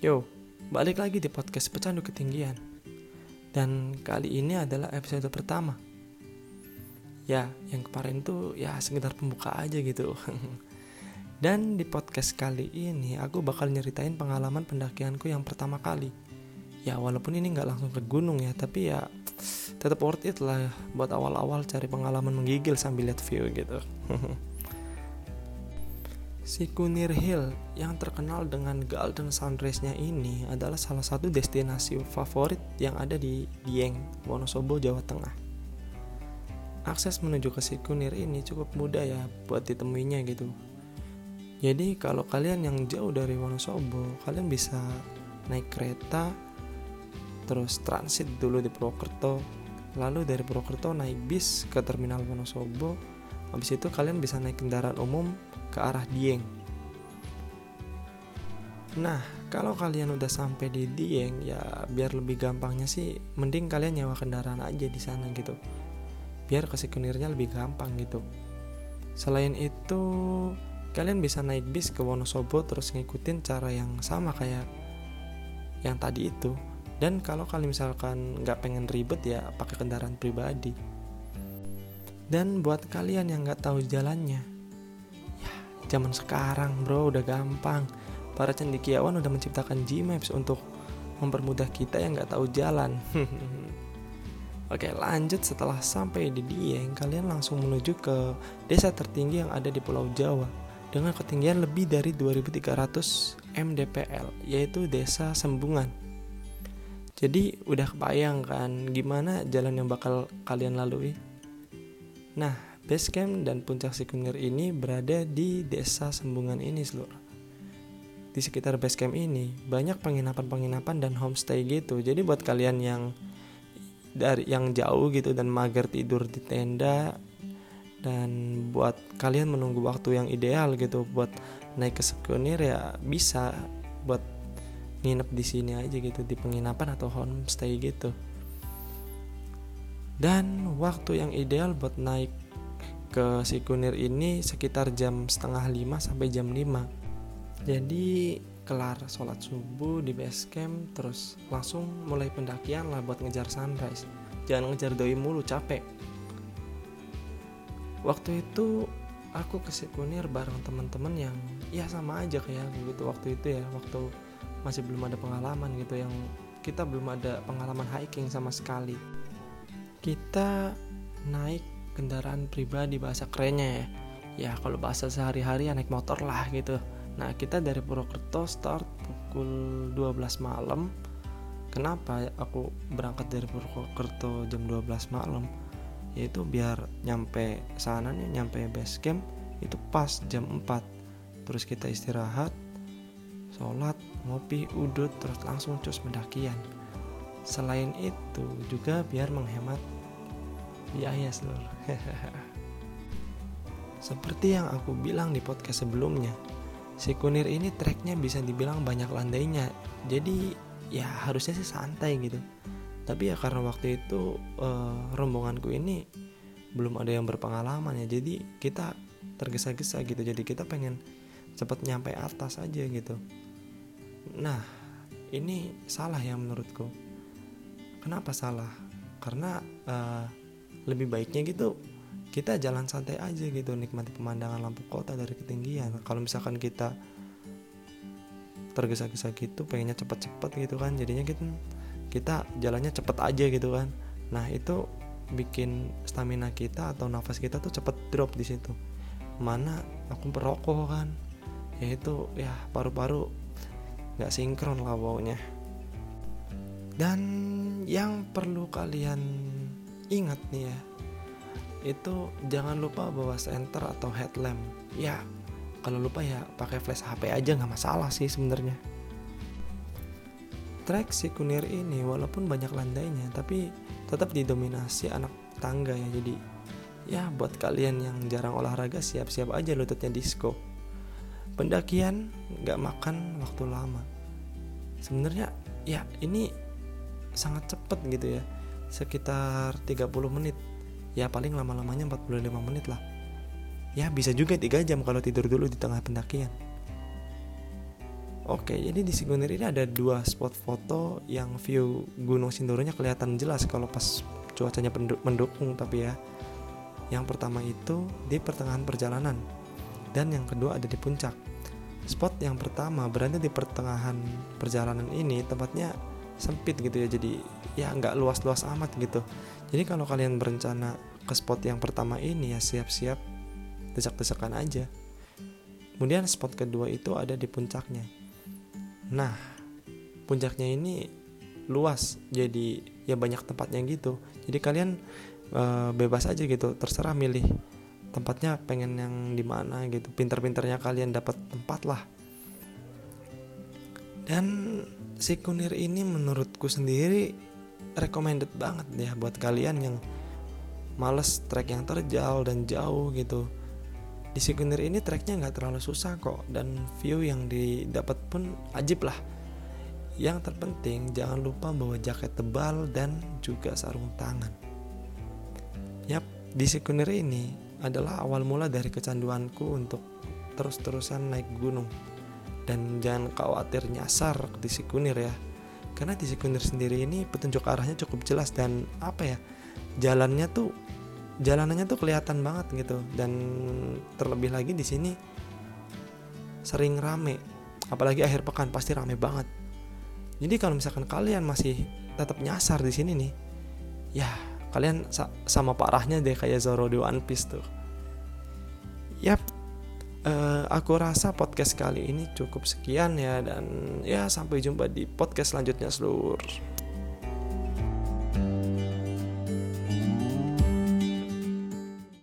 Yo, balik lagi di podcast Pecandu Ketinggian. Dan kali ini adalah episode pertama. Ya, yang kemarin tuh ya sekedar pembuka aja gitu. Dan di podcast kali ini aku bakal nyeritain pengalaman pendakianku yang pertama kali. Ya walaupun ini nggak langsung ke gunung ya, tapi ya tetap worth it lah buat awal-awal cari pengalaman menggigil sambil lihat view gitu. Si Kunir Hill yang terkenal dengan golden sunrise-nya ini adalah salah satu destinasi favorit yang ada di Dieng, Wonosobo, Jawa Tengah. Akses menuju ke si Kunir ini cukup mudah ya buat ditemuinya gitu. Jadi kalau kalian yang jauh dari Wonosobo, kalian bisa naik kereta, terus transit dulu di Purwokerto, lalu dari Purwokerto naik bis ke terminal Wonosobo, habis itu kalian bisa naik kendaraan umum ke arah Dieng. Nah, kalau kalian udah sampai di Dieng, ya biar lebih gampangnya sih, mending kalian nyewa kendaraan aja di sana gitu. Biar ke Sikunirnya lebih gampang gitu. Selain itu, kalian bisa naik bis ke Wonosobo terus ngikutin cara yang sama kayak yang tadi itu. Dan kalau kalian misalkan nggak pengen ribet ya pakai kendaraan pribadi. Dan buat kalian yang nggak tahu jalannya, Zaman sekarang bro udah gampang. Para cendekiawan udah menciptakan Gmaps untuk mempermudah kita yang nggak tahu jalan. Oke lanjut setelah sampai di Dieng kalian langsung menuju ke desa tertinggi yang ada di Pulau Jawa dengan ketinggian lebih dari 2300 mdpl yaitu desa Sembungan. Jadi udah kebayang kan gimana jalan yang bakal kalian lalui? Nah Base camp dan puncak Sikunir ini berada di desa Sembungan ini seluruh. Di sekitar base camp ini banyak penginapan-penginapan dan homestay gitu. Jadi buat kalian yang dari yang jauh gitu dan mager tidur di tenda dan buat kalian menunggu waktu yang ideal gitu buat naik ke Sikunir ya bisa buat nginep di sini aja gitu di penginapan atau homestay gitu. Dan waktu yang ideal buat naik ke si Kunir ini sekitar jam setengah lima sampai jam 5 jadi kelar sholat subuh di base camp terus langsung mulai pendakian lah buat ngejar sunrise. Jangan ngejar doi mulu capek. Waktu itu aku ke si Kunir bareng teman-teman yang ya sama aja kayak gitu waktu itu ya waktu masih belum ada pengalaman gitu yang kita belum ada pengalaman hiking sama sekali kita naik kendaraan pribadi bahasa kerennya ya. Ya kalau bahasa sehari-hari ya naik motor lah gitu. Nah kita dari Purwokerto start pukul 12 malam. Kenapa aku berangkat dari Purwokerto jam 12 malam? Yaitu biar nyampe sana nih nyampe base camp itu pas jam 4 terus kita istirahat sholat ngopi udut terus langsung cus mendakian selain itu juga biar menghemat biaya seluruh seperti yang aku bilang di podcast sebelumnya si kunir ini treknya bisa dibilang banyak landainya. Jadi ya harusnya sih santai gitu. Tapi ya karena waktu itu uh, rombonganku ini belum ada yang berpengalaman ya. Jadi kita tergesa-gesa gitu. Jadi kita pengen cepat nyampe atas aja gitu. Nah ini salah ya menurutku kenapa salah? Karena uh, lebih baiknya gitu kita jalan santai aja gitu nikmati pemandangan lampu kota dari ketinggian. Kalau misalkan kita tergesa-gesa gitu pengennya cepet-cepet gitu kan jadinya kita kita jalannya cepet aja gitu kan. Nah itu bikin stamina kita atau nafas kita tuh cepet drop di situ. Mana aku perokok kan ya itu ya paru-paru nggak sinkron lah baunya dan yang perlu kalian ingat nih ya itu jangan lupa bawa senter atau headlamp. Ya kalau lupa ya pakai flash HP aja nggak masalah sih sebenarnya. Trek kunir ini walaupun banyak landainya tapi tetap didominasi anak tangga ya. Jadi ya buat kalian yang jarang olahraga siap-siap aja lututnya disco. Pendakian nggak makan waktu lama. Sebenarnya ya ini sangat cepet gitu ya sekitar 30 menit ya paling lama-lamanya 45 menit lah ya bisa juga 3 jam kalau tidur dulu di tengah pendakian Oke, jadi di Sikunir ini ada dua spot foto yang view Gunung Sindoronya kelihatan jelas kalau pas cuacanya mendukung tapi ya. Yang pertama itu di pertengahan perjalanan dan yang kedua ada di puncak. Spot yang pertama berada di pertengahan perjalanan ini tempatnya sempit gitu ya jadi ya nggak luas-luas amat gitu. Jadi kalau kalian berencana ke spot yang pertama ini ya siap-siap desak-desakan aja. Kemudian spot kedua itu ada di puncaknya. Nah, puncaknya ini luas jadi ya banyak tempatnya gitu. Jadi kalian e, bebas aja gitu, terserah milih tempatnya pengen yang di mana gitu. Pinter-pinternya kalian dapat tempat lah. Dan si kunir ini menurutku sendiri recommended banget ya buat kalian yang males trek yang terjal dan jauh gitu. Di Sikunir ini treknya nggak terlalu susah kok dan view yang didapat pun ajib lah. Yang terpenting jangan lupa bawa jaket tebal dan juga sarung tangan. Yap di Sikunir ini adalah awal mula dari kecanduanku untuk terus-terusan naik gunung dan jangan khawatir nyasar di Sikunir ya. Karena di Sikunir sendiri ini petunjuk arahnya cukup jelas dan apa ya jalannya tuh jalanannya tuh kelihatan banget gitu. Dan terlebih lagi di sini sering rame. Apalagi akhir pekan pasti rame banget. Jadi kalau misalkan kalian masih tetap nyasar di sini nih ya kalian sa sama parahnya deh kayak Zoro di One Piece tuh. Yap uh, aku rasa podcast kali ini cukup sekian ya dan ya sampai jumpa di podcast selanjutnya seluruh